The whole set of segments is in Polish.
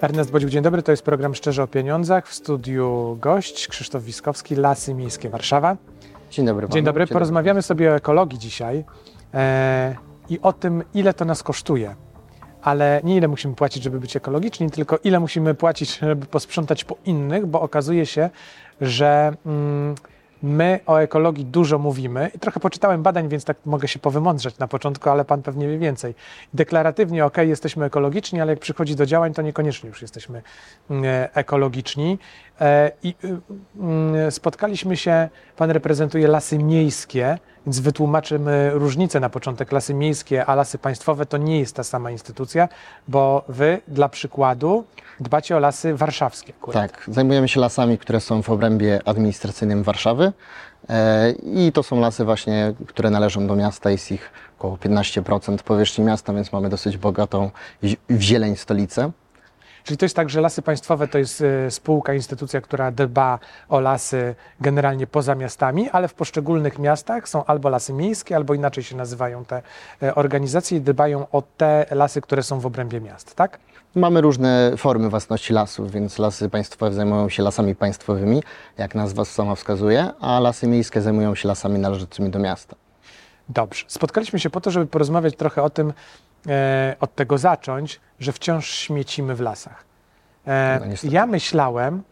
Ernest Bodziuk, dzień dobry. To jest program Szczerze o Pieniądzach. W studiu gość Krzysztof Wiskowski, Lasy Miejskie Warszawa. Dzień dobry. Panu. Dzień dobry. Dzień Porozmawiamy sobie o ekologii dzisiaj e, i o tym, ile to nas kosztuje. Ale nie ile musimy płacić, żeby być ekologiczni, tylko ile musimy płacić, żeby posprzątać po innych, bo okazuje się, że mm, my o ekologii dużo mówimy i trochę poczytałem badań, więc tak mogę się powymądrzeć na początku, ale pan pewnie wie więcej. Deklaratywnie, ok, jesteśmy ekologiczni, ale jak przychodzi do działań, to niekoniecznie już jesteśmy mm, e, ekologiczni. E, I y, mm, spotkaliśmy się, pan reprezentuje lasy miejskie, więc wytłumaczymy różnicę na początek. Lasy miejskie, a lasy państwowe to nie jest ta sama instytucja, bo wy dla przykładu dbacie o lasy warszawskie. Akurat. Tak, zajmujemy się lasami, które są w obrębie administracyjnym Warszawy. E, I to są lasy właśnie, które należą do miasta. Jest ich około 15% powierzchni miasta, więc mamy dosyć bogatą w zieleń stolicę. Czyli to jest tak, że Lasy Państwowe to jest e, spółka, instytucja, która dba o lasy generalnie poza miastami, ale w poszczególnych miastach są albo lasy miejskie, albo inaczej się nazywają te e, organizacje i dbają o te lasy, które są w obrębie miast, tak? Mamy różne formy własności lasów, więc lasy państwowe zajmują się lasami państwowymi, jak nazwa sama wskazuje, a lasy miejskie zajmują się lasami należącymi do miasta. Dobrze. Spotkaliśmy się po to, żeby porozmawiać trochę o tym, e, od tego zacząć, że wciąż śmiecimy w lasach. E, No, ja myślałem,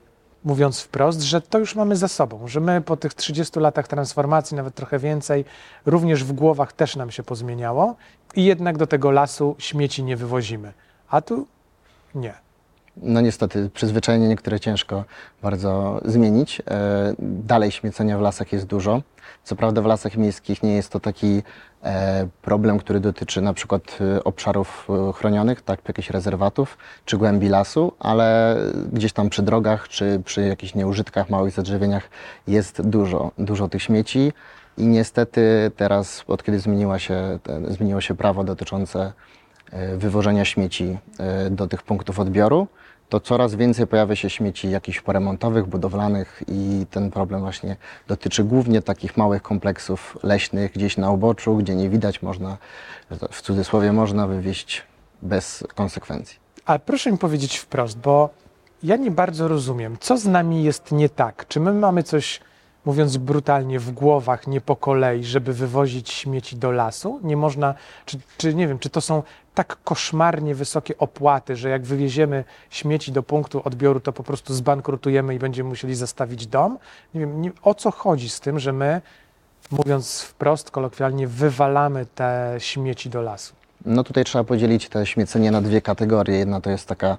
mówiąc wprost, że to już mamy za sobą, że my po tych 30 latach transformacji, nawet trochę więcej, również w głowach też nam się pozmieniało i jednak do tego lasu śmieci nie wywozimy. A tu nie. No niestety, przyzwyczajenie niektóre ciężko bardzo zmienić. E, Dalej śmiecenia w lasach jest dużo. Co prawda w lasach miejskich nie jest to taki problem, który dotyczy na przykład e, obszarów e, chronionych, tak, jakichś rezerwatów czy głębi lasu, ale gdzieś tam przy drogach czy przy jakichś nieużytkach, małych zadrzewieniach jest dużo, dużo tych śmieci. I niestety teraz, od kiedy zmieniła się, zmieniło się prawo dotyczące e, wywożenia śmieci e, do tych punktów odbioru, to coraz więcej pojawia się śmieci jakichś poremontowych, budowlanych i ten problem właśnie dotyczy głównie takich małych kompleksów leśnych gdzieś na uboczu, gdzie nie widać, można, w cudzysłowie można wywieźć bez konsekwencji. Ale proszę mi powiedzieć wprost, bo ja nie bardzo rozumiem, co z nami jest nie tak. Czy my mamy coś, mówiąc brutalnie, w głowach, nie po kolei, żeby wywozić śmieci do lasu? Nie można, czy, czy nie wiem, czy to są tak koszmarnie wysokie opłaty, że jak wywieziemy śmieci do punktu odbioru, to po prostu zbankrutujemy i będziemy musieli zastawić dom? Nie wiem, nie, o co chodzi z tym, że my, mówiąc wprost, kolokwialnie, wywalamy te śmieci do lasu? No tutaj trzeba podzielić te śmiecenie na dwie kategorie. Jedna to jest taka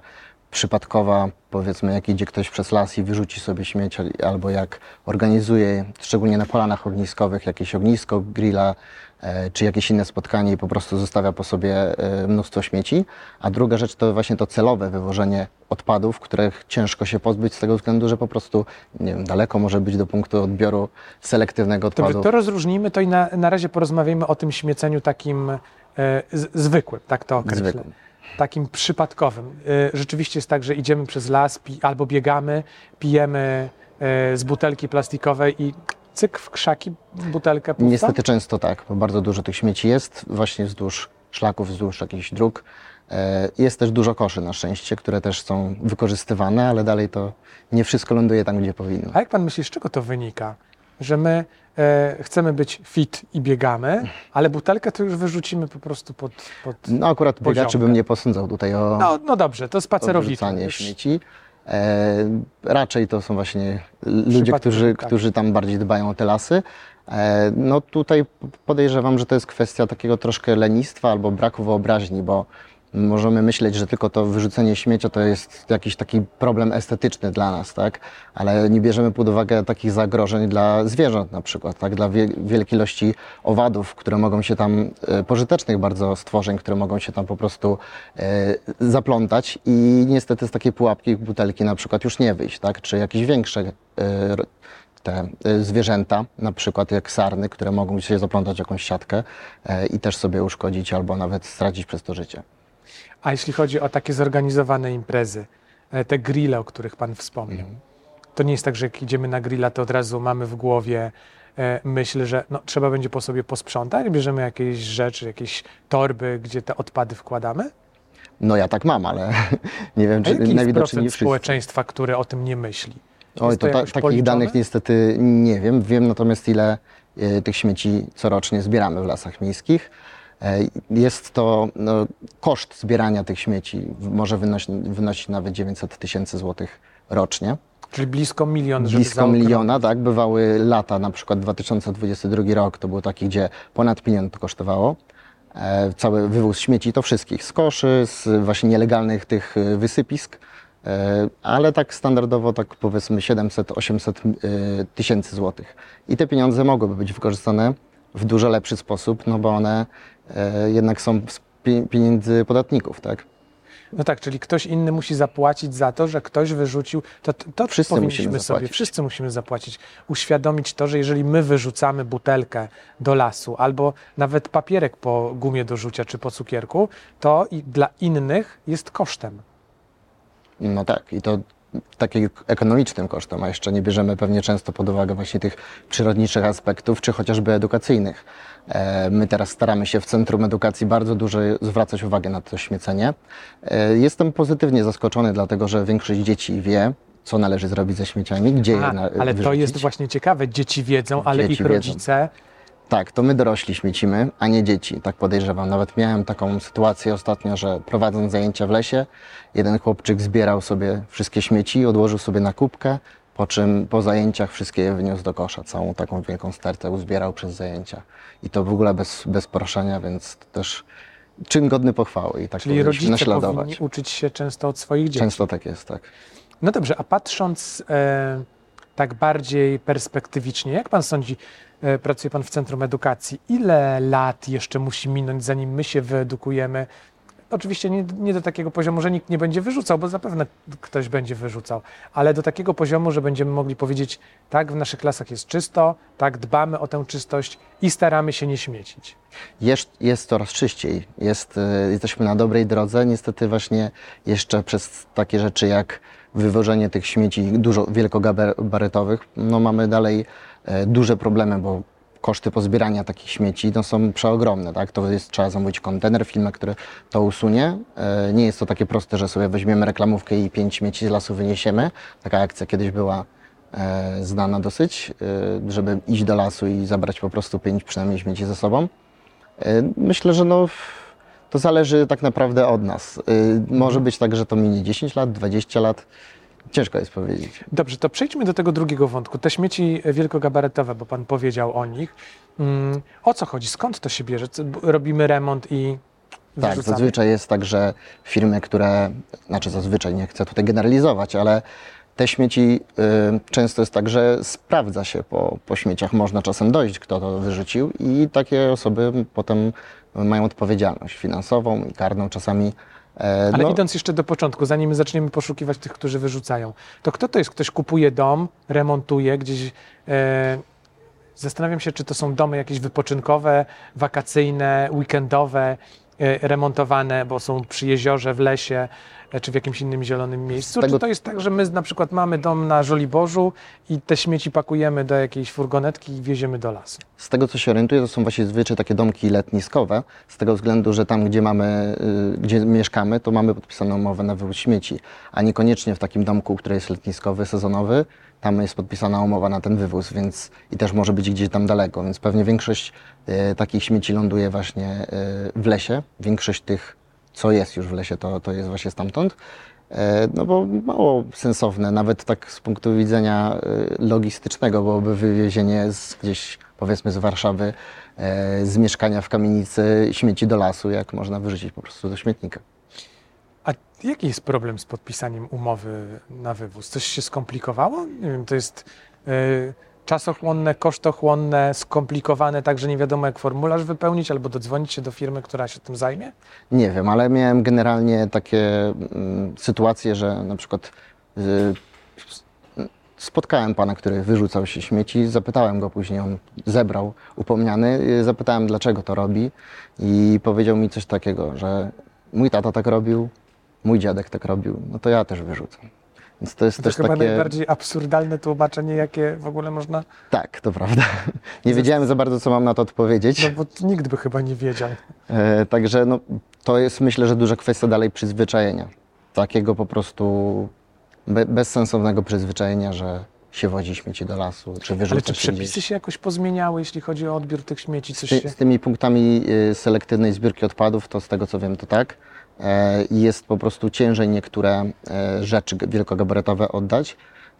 przypadkowa, powiedzmy, jak idzie ktoś przez las i wyrzuci sobie śmieć, albo jak organizuje, szczególnie na polanach ogniskowych, jakieś ognisko, grilla, e, czy jakieś inne spotkanie i po prostu zostawia po sobie e, mnóstwo śmieci. A druga rzecz to właśnie to celowe wywożenie odpadów, których ciężko się pozbyć z tego względu, że po prostu, nie wiem, daleko może być do punktu odbioru selektywnego Dobrze, odpadów. to rozróżnijmy to i na, na razie porozmawiamy o tym śmieceniu takim e, z, zwykłym, tak to określę. Zwykłym. Takim przypadkowym. E, rzeczywiście jest tak, że idziemy przez las albo biegamy, pijemy e, z butelki plastikowej i cyk w krzaki butelkę pusta. Niestety często tak, bo bardzo dużo tych śmieci jest właśnie wzdłuż szlaków, wzdłuż jakichś dróg. E, Jest też dużo koszy na szczęście, które też są wykorzystywane, ale dalej to nie wszystko ląduje tam, gdzie powinno. A jak pan myśli, z czego to wynika? Że my e, chcemy być fit i biegamy, ale butelkę to już wyrzucimy po prostu pod... pod... No akurat biegaczy Poziomkę. bym nie posądzał tutaj o, No, no dobrze, to Już- śmieci. E, raczej to są właśnie ludzie, którzy, tak. którzy tam bardziej dbają o te lasy. E, no tutaj podejrzewam, że to jest kwestia takiego troszkę lenistwa albo braku wyobraźni, bo możemy myśleć, że tylko to wyrzucenie śmiecia to jest jakiś taki problem estetyczny dla nas, tak? Ale nie bierzemy pod uwagę takich zagrożeń dla zwierząt na przykład, tak? Dla wie, wielkiej ilości owadów, które mogą się tam, e, pożytecznych bardzo stworzeń, które mogą się tam po prostu e, zaplątać i niestety z takiej pułapki butelki na przykład już nie wyjść, tak? Czy jakieś większe e, te e, zwierzęta, na przykład jak sarny, które mogą się zaplątać jakąś siatkę e, i też sobie uszkodzić albo nawet stracić przez to życie. A jeśli chodzi o takie zorganizowane imprezy, e, te grille, o których Pan wspomniał, to nie jest tak, że jak idziemy na grilla, to od razu mamy w głowie e, myśl, że no, trzeba będzie po sobie posprzątać, bierzemy jakieś rzeczy, jakieś torby, gdzie te odpady wkładamy? No ja tak mam, ale nie wiem, czy najwidoczniej procent nie wszyscy. społeczeństwa, które o tym nie myśli? Oj, Jest to ta, takich policzone? danych niestety nie wiem. Wiem natomiast ile e, tych śmieci corocznie zbieramy w lasach miejskich. E, Jest to no, koszt zbierania tych śmieci może wynosić, nawet 900 tysięcy złotych rocznie. Czyli blisko milion, żeby Blisko miliona, tak? Bywały lata, na przykład 2022 rok, to był taki, gdzie ponad milion to kosztowało. E, cały wywóz śmieci, to wszystkich, z koszy, z właśnie nielegalnych tych e, wysypisk, e, ale tak standardowo, tak powiedzmy 700-800 e, tysięcy złotych. I te pieniądze mogłyby być wykorzystane w dużo lepszy sposób, no bo one jednak są z pie- pieniędzy podatników, tak? No tak, czyli ktoś inny musi zapłacić za to, że ktoś wyrzucił. To, to, Wszyscy powinniśmy musimy sobie, wszyscy musimy zapłacić. Uświadomić to, że jeżeli my wyrzucamy butelkę do lasu albo nawet papierek po gumie do rzucia czy po cukierku, to i dla innych jest kosztem. No tak, i to takim ekonomicznym kosztem, a jeszcze nie bierzemy pewnie często pod uwagę właśnie tych przyrodniczych aspektów, czy chociażby edukacyjnych. E, My teraz staramy się w Centrum Edukacji bardzo dużo zwracać uwagę na to śmiecenie. E, Jestem pozytywnie zaskoczony, dlatego że większość dzieci wie, co należy zrobić ze śmieciami, gdzie je A, na, ale to wyrzucić. jest właśnie ciekawe. Dzieci wiedzą, ale Dzieci ich wiedzą. Tak, to my dorośli śmiecimy, a nie dzieci, tak podejrzewam. Nawet miałem taką sytuację ostatnio, że prowadząc zajęcia w lesie, jeden chłopczyk zbierał sobie wszystkie śmieci, odłożył sobie na kubkę, po czym po zajęciach wszystkie je wyniósł do kosza. Całą taką wielką stertę uzbierał przez zajęcia. I to w ogóle bez, bez proszenia, więc to też czyn godny pochwały i tak Czyli rodzice naśladować. powinni uczyć się często od swoich dzieci. Często tak jest, tak. No dobrze, a patrząc e, tak bardziej perspektywicznie, jak pan sądzi, e, pracuje pan w Centrum Edukacji, ile lat jeszcze musi minąć, zanim my się wyedukujemy? Oczywiście nie, nie do takiego poziomu, że nikt nie będzie wyrzucał, bo zapewne ktoś będzie wyrzucał, ale do takiego poziomu, że będziemy mogli powiedzieć, tak, w naszych klasach jest czysto, tak, dbamy o tę czystość i staramy się nie śmiecić. Jest, jest coraz czyściej. Jest, e, jesteśmy na dobrej drodze. Niestety właśnie jeszcze przez takie rzeczy jak wywożenie tych śmieci dużo wielkogabarytowych, no mamy dalej e, duże problemy, bo koszty pozbierania takich śmieci no, są przeogromne. Tak? To jest, trzeba zamówić kontener, firmę, który to usunie. E, nie jest to takie proste, że sobie weźmiemy reklamówkę i pięć śmieci z lasu wyniesiemy. Taka akcja kiedyś była e, znana dosyć, żeby iść do lasu i zabrać po prostu pięć przynajmniej śmieci ze sobą. Myślę, że no, to zależy tak naprawdę od nas. E, Może być tak, że to minie 10 lat, 20 lat. Ciężko jest powiedzieć. Dobrze, to przejdźmy do tego drugiego wątku. Te śmieci wielkogabarytowe, bo pan powiedział o nich. Mm, o co chodzi? Skąd to się bierze? Robimy remont i Tak, zazwyczaj jest tak, że firmy, które, znaczy zazwyczaj, nie chcę tutaj generalizować, ale te śmieci y, często jest tak, że sprawdza się po, po śmieciach, można czasem dojść, kto to wyrzucił i takie osoby potem mają odpowiedzialność finansową i karną czasami. E, Ale no, idąc jeszcze do początku, zanim zaczniemy poszukiwać tych, którzy wyrzucają, to kto to jest? Ktoś kupuje dom, remontuje gdzieś. E, zastanawiam się, czy to są domy jakieś wypoczynkowe, wakacyjne, weekendowe, e, remontowane, bo są przy jeziorze, w lesie, czy w jakimś innym zielonym miejscu. tego- Czy to jest tak, że my na przykład mamy dom na Żoliborzu i te śmieci pakujemy do jakiejś furgonetki i wieziemy do lasu? Z tego, co się orientuję, to są właśnie zwyczaj takie domki letniskowe, z tego względu, że tam, gdzie mamy, y, gdzie mieszkamy, to mamy podpisaną umowę na wywóz śmieci, a niekoniecznie w takim domku, który jest letniskowy, sezonowy, tam jest podpisana umowa na ten wywóz, więc i też może być gdzieś tam daleko, więc pewnie większość y, takich śmieci ląduje właśnie y, w lesie. Większość tych, co jest już w lesie, to, to jest właśnie stamtąd. E, No bo mało sensowne, nawet tak z punktu widzenia e, logistycznego byłoby wywiezienie z gdzieś powiedzmy z Warszawy, e, z mieszkania w kamienicy śmieci do lasu, jak można wyrzucić po prostu do śmietnika. A jaki jest problem z podpisaniem umowy na wywóz? Coś się skomplikowało? Nie wiem, to jest y, czasochłonne, kosztochłonne, skomplikowane, tak że nie wiadomo jak formularz wypełnić albo dodzwonić się do firmy, która się tym zajmie? Nie wiem, ale miałem generalnie takie mm, sytuacje, że na przykład y, spotkałem pana, który wyrzucał się śmieci, zapytałem go później, on zebrał upomniany, y, zapytałem dlaczego to robi i powiedział mi coś takiego, że mój tata tak robił, mój dziadek tak robił, no to ja też wyrzucam. Więc to jest To też chyba takie... najbardziej absurdalne tłumaczenie, jakie w ogóle można. Tak, to prawda. Nie wiedziałem za bardzo, co mam na to odpowiedzieć. No bo nikt by chyba nie wiedział. E, także no, to jest myślę, że duża kwestia dalej przyzwyczajenia. Takiego po prostu be, bezsensownego przyzwyczajenia, że się wozi śmieci do lasu, czy wyrzuca Ale czy gdzieś. przepisy się jakoś pozmieniały, jeśli chodzi o odbiór tych śmieci? Coś Ty, się... z tymi punktami y, selektywnej zbiórki odpadów, to z tego co wiem, to tak. E, i Jest po prostu ciężej niektóre e, rzeczy wielkogabarytowe oddać.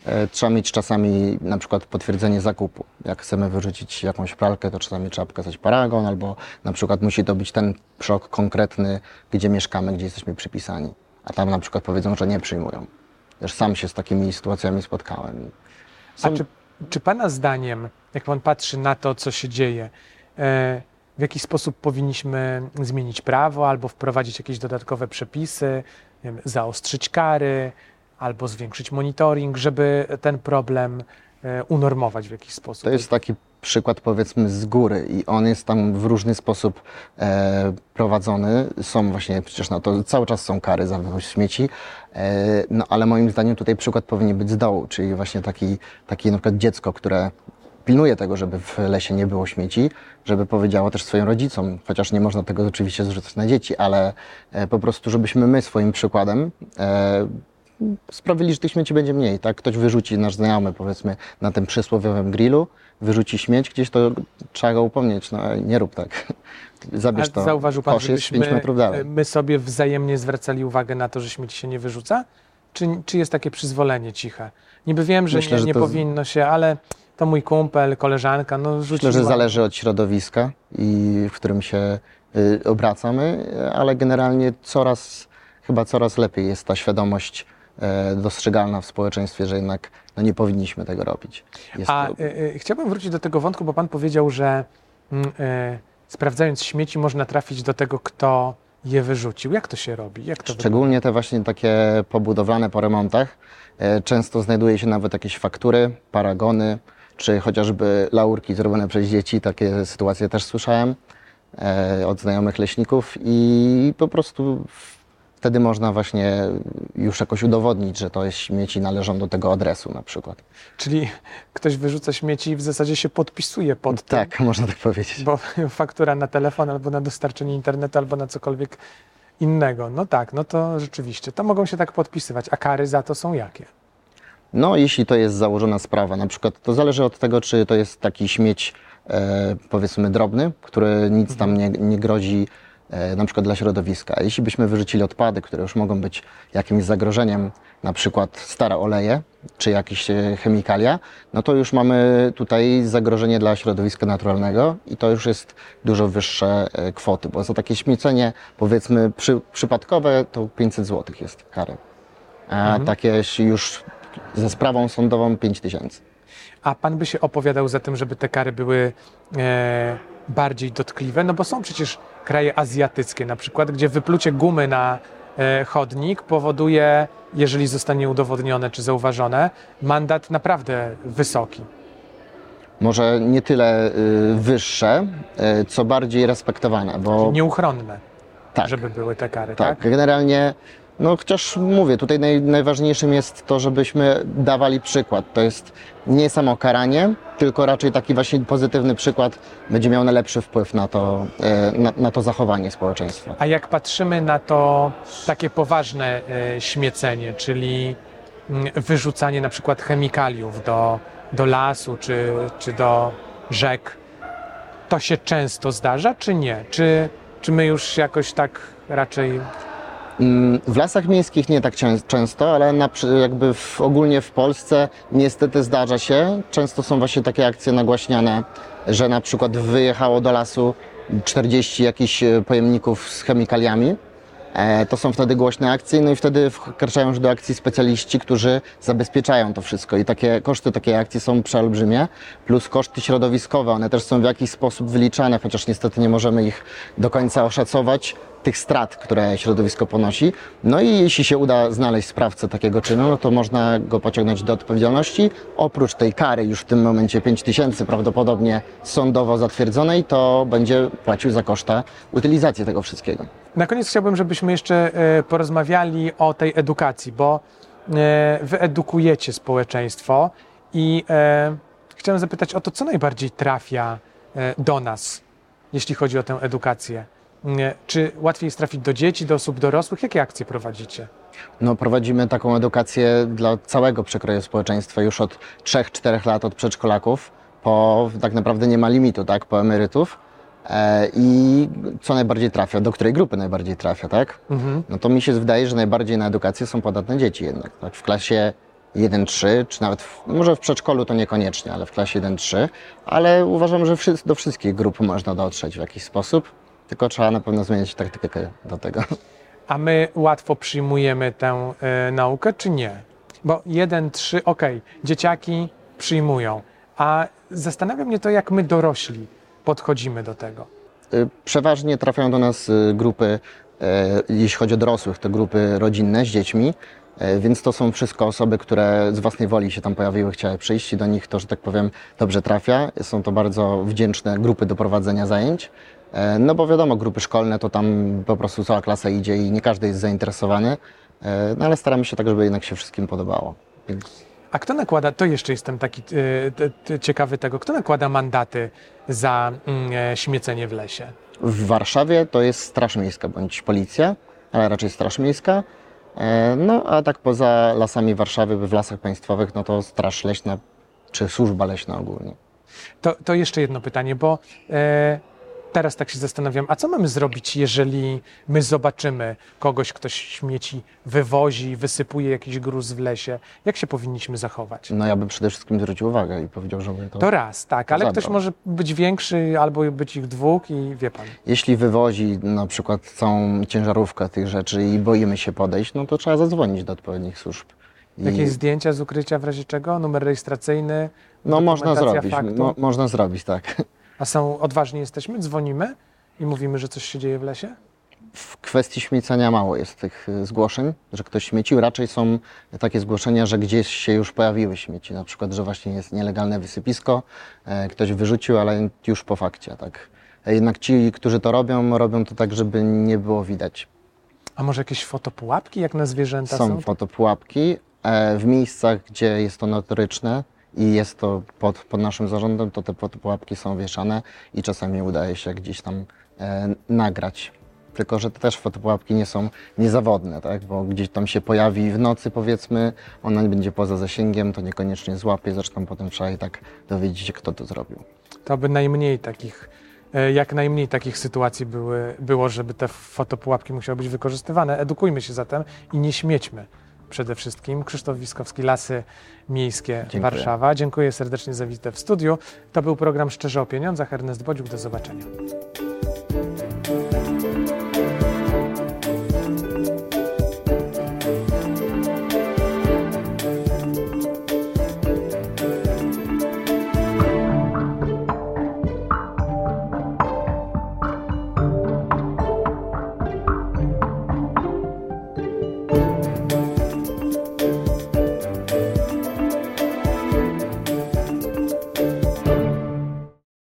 E, Trzeba mieć czasami na przykład potwierdzenie zakupu. Jak chcemy wyrzucić jakąś pralkę, to czasami trzeba pokazać paragon, albo na przykład musi to być ten przok konkretny, gdzie mieszkamy, gdzie jesteśmy przypisani. A tam na przykład powiedzą, że nie przyjmują. Też sam się z takimi sytuacjami spotkałem. A Są- czy, czy Pana zdaniem, jak Pan patrzy na to, co się dzieje, w jaki sposób powinniśmy zmienić prawo albo wprowadzić jakieś dodatkowe przepisy, wiem, zaostrzyć kary albo zwiększyć monitoring, żeby ten problem e, unormować w jakiś sposób? To jest taki przykład powiedzmy z góry i on jest tam w różny sposób e, prowadzony. Są właśnie przecież na to cały czas są kary za wywóz śmieci, e, no ale moim zdaniem tutaj przykład powinien być z dołu, czyli właśnie taki, taki na przykład dziecko, które pilnuje tego, żeby w lesie nie było śmieci, żeby powiedziało też swoim rodzicom, chociaż nie można tego oczywiście zrzucać na dzieci, ale e, po prostu, żebyśmy my swoim przykładem e, sprawili, że tych śmieci będzie mniej. Tak? Ktoś wyrzuci, nasz znajomy powiedzmy, na tym przysłowiowym grillu, wyrzuci śmieć gdzieś, to trzeba go upomnieć, no nie rób tak. Zabierz A to. zauważył Pan, Kosz jest 5 żebyśmy metrów dalej. e, my sobie wzajemnie zwracali uwagę na to, że śmieci się nie wyrzuca? Czy, czy jest takie przyzwolenie ciche? Niby wiem, że Myślę, nie, że to powinno się, ale to mój kumpel, koleżanka, no rzuciła. Myślę, że zależy od środowiska, i w którym się y, obracamy, ale generalnie coraz, chyba coraz lepiej jest ta świadomość e, dostrzegalna w społeczeństwie, że jednak no, nie powinniśmy tego robić. Jest A to, y, y, chciałbym wrócić do tego wątku, bo Pan powiedział, że mm, y, sprawdzając śmieci można trafić do tego, kto je wyrzucił. Jak to się robi? Jak to wygląda? Szczególnie te właśnie takie pobudowlane po remontach. Często znajduje się nawet jakieś faktury, paragony, czy chociażby laurki zrobione przez dzieci. Takie sytuacje też słyszałem e, od znajomych leśników i po prostu wtedy można właśnie już jakoś udowodnić, że to jest śmieci należą do tego adresu na przykład. Czyli ktoś wyrzuca śmieci i w zasadzie się podpisuje pod tym, Tak, można tak powiedzieć. bo faktura na telefon albo na dostarczenie internetu albo na cokolwiek innego. No tak, no to rzeczywiście, to mogą się tak podpisywać. A kary za to są jakie? No, jeśli to jest założona sprawa, na przykład to zależy od tego, czy to jest taki śmieć, e, powiedzmy, drobny, który nic tam nie, nie grozi, e, na przykład dla środowiska. A jeśli byśmy wyrzucili odpady, które już mogą być jakimś zagrożeniem, na przykład stare oleje, czy jakieś e, chemikalia, no to już mamy tutaj zagrożenie dla środowiska naturalnego i to już jest dużo wyższe e, kwoty, bo za takie śmiecenie, powiedzmy, przy, przypadkowe, to 500 zł jest kary. A takie już ze sprawą sądową 5 tysięcy. A pan by się opowiadał za tym, żeby te kary były e, bardziej dotkliwe? No bo są przecież kraje azjatyckie, na przykład, gdzie wyplucie gumy na e, chodnik powoduje, jeżeli zostanie udowodnione czy zauważone, mandat naprawdę wysoki. Może nie tyle y, wyższe, y, co bardziej respektowane, bo Nieuchronne, tak, żeby były te kary, tak, tak? generalnie, no chociaż mówię, tutaj naj, najważniejszym jest to, żebyśmy dawali przykład. To jest nie samo karanie, tylko raczej taki właśnie pozytywny przykład będzie miał najlepszy wpływ na to, y, na, na to zachowanie społeczeństwa. A jak patrzymy na to takie poważne e, śmiecenie, czyli mm, wyrzucanie na przykład chemikaliów do, do lasu czy, czy do rzek, to się często zdarza, czy nie? Czy, czy my już jakoś tak raczej. Mm, W lasach miejskich nie tak często, ale na, jakby w, ogólnie w Polsce niestety zdarza się. Często są właśnie takie akcje nagłaśniane, że na przykład wyjechało do lasu 40 jakichś e, pojemników z chemikaliami. E, To są wtedy głośne akcje, no i wtedy wkraczają już do akcji specjaliści, którzy zabezpieczają to wszystko. I takie koszty takiej akcji są przeolbrzymie, plus koszty środowiskowe, one też są w jakiś sposób wyliczane, chociaż niestety nie możemy ich do końca oszacować, tych strat, które środowisko ponosi. No i jeśli się uda znaleźć sprawcę takiego czynu, no to można go pociągnąć do odpowiedzialności. Oprócz tej kary, już w tym momencie 5 tysięcy prawdopodobnie sądowo zatwierdzonej, to będzie płacił za koszta utylizacji tego wszystkiego. Na koniec chciałbym, żebyśmy jeszcze e, porozmawiali o tej edukacji, bo e, wyedukujecie społeczeństwo i e, chciałem zapytać o to, co najbardziej trafia do nas, jeśli chodzi o tę edukację. E, Czy łatwiej jest trafić do dzieci, do osób dorosłych? Jakie akcje prowadzicie? No, prowadzimy taką edukację dla całego przekroju społeczeństwa już od 3-4 lat, od przedszkolaków, po tak naprawdę nie ma limitu, tak, po emerytów. E, I co najbardziej trafia, do której grupy najbardziej trafia, tak? Mhm. No to mi się wydaje, że najbardziej na edukację są podatne dzieci jednak, tak? W klasie 1-3, czy nawet w, może w przedszkolu to niekoniecznie, ale w klasie 1-3, ale uważam, że wszy- do wszystkich grup można dotrzeć w jakiś sposób, tylko trzeba na pewno zmienić taktykę do tego. A my łatwo przyjmujemy tę e, naukę, czy nie? Bo jeden, trzy, okej, dzieciaki przyjmują, a zastanawia mnie to, jak my dorośli podchodzimy do tego. Y, Przeważnie trafiają do nas y, grupy, e, jeśli chodzi o dorosłych, to grupy rodzinne z dziećmi, e, więc to są wszystko osoby, które z własnej woli się tam pojawiły, chciały przyjść i do nich to, że tak powiem, dobrze trafia. Są to bardzo wdzięczne grupy do prowadzenia zajęć. E, No bo wiadomo, grupy szkolne to tam po prostu cała klasa idzie i nie każdy jest zainteresowany, no ale staramy się tak, żeby jednak się wszystkim podobało. Więc A kto nakłada, to jeszcze jestem taki e, ciekawy tego, kto nakłada mandaty za mm, e, śmiecenie w lesie? W Warszawie to jest Straż Miejska bądź Policja, ale raczej Straż Miejska. E, No a tak poza lasami Warszawy, w lasach państwowych, no to Straż Leśna czy Służba Leśna ogólnie. To, to jeszcze jedno pytanie, bo e, teraz tak się zastanawiam, a co mamy zrobić, jeżeli my zobaczymy kogoś, kto śmieci wywozi, wysypuje jakiś gruz w lesie? Jak się powinniśmy zachować? No ja bym przede wszystkim zwrócił uwagę i powiedział, żeby to... To raz, tak, ale zabrał. ktoś może być większy albo być ich dwóch i wie pan. Jeśli wywozi na przykład całą ciężarówkę tych rzeczy i boimy się podejść, no to trzeba zadzwonić do odpowiednich służb. I, Jakieś zdjęcia z ukrycia w razie czego? Numer rejestracyjny? no można zrobić, mo, można zrobić, tak. A są odważni jesteśmy? Dzwonimy i mówimy, że coś się dzieje w lesie? W kwestii śmiecenia mało jest tych y, zgłoszeń, że ktoś śmiecił. Raczej są takie zgłoszenia, że gdzieś się już pojawiły śmieci. Na przykład, że właśnie jest nielegalne wysypisko, e, ktoś wyrzucił, ale już po fakcie, tak. E, Jednak ci, którzy to robią, robią to tak, żeby nie było widać. A może jakieś fotopułapki jak na zwierzęta są? Są fotopułapki e, w miejscach, gdzie jest to notoryczne i jest to pod, pod naszym zarządem, to te fotopułapki są wieszane i czasami udaje się gdzieś tam e, nagrać. Tylko, że te też fotopułapki nie są niezawodne, tak? bo gdzieś tam się pojawi w nocy powiedzmy, ona będzie poza zasięgiem, to niekoniecznie złapie, zresztą potem trzeba i tak dowiedzieć się, kto to zrobił. To by najmniej takich, e, jak najmniej takich sytuacji były, było, żeby te fotopułapki musiały być wykorzystywane. Edukujmy się zatem i nie śmiećmy przede wszystkim. Krzysztof Wiskowski, Lasy Miejskie Dziękuję. Warszawa. Dziękuję serdecznie za wizytę w studiu. To był program Szczerze o Pieniądzach. Ernest Bodziuk, do zobaczenia.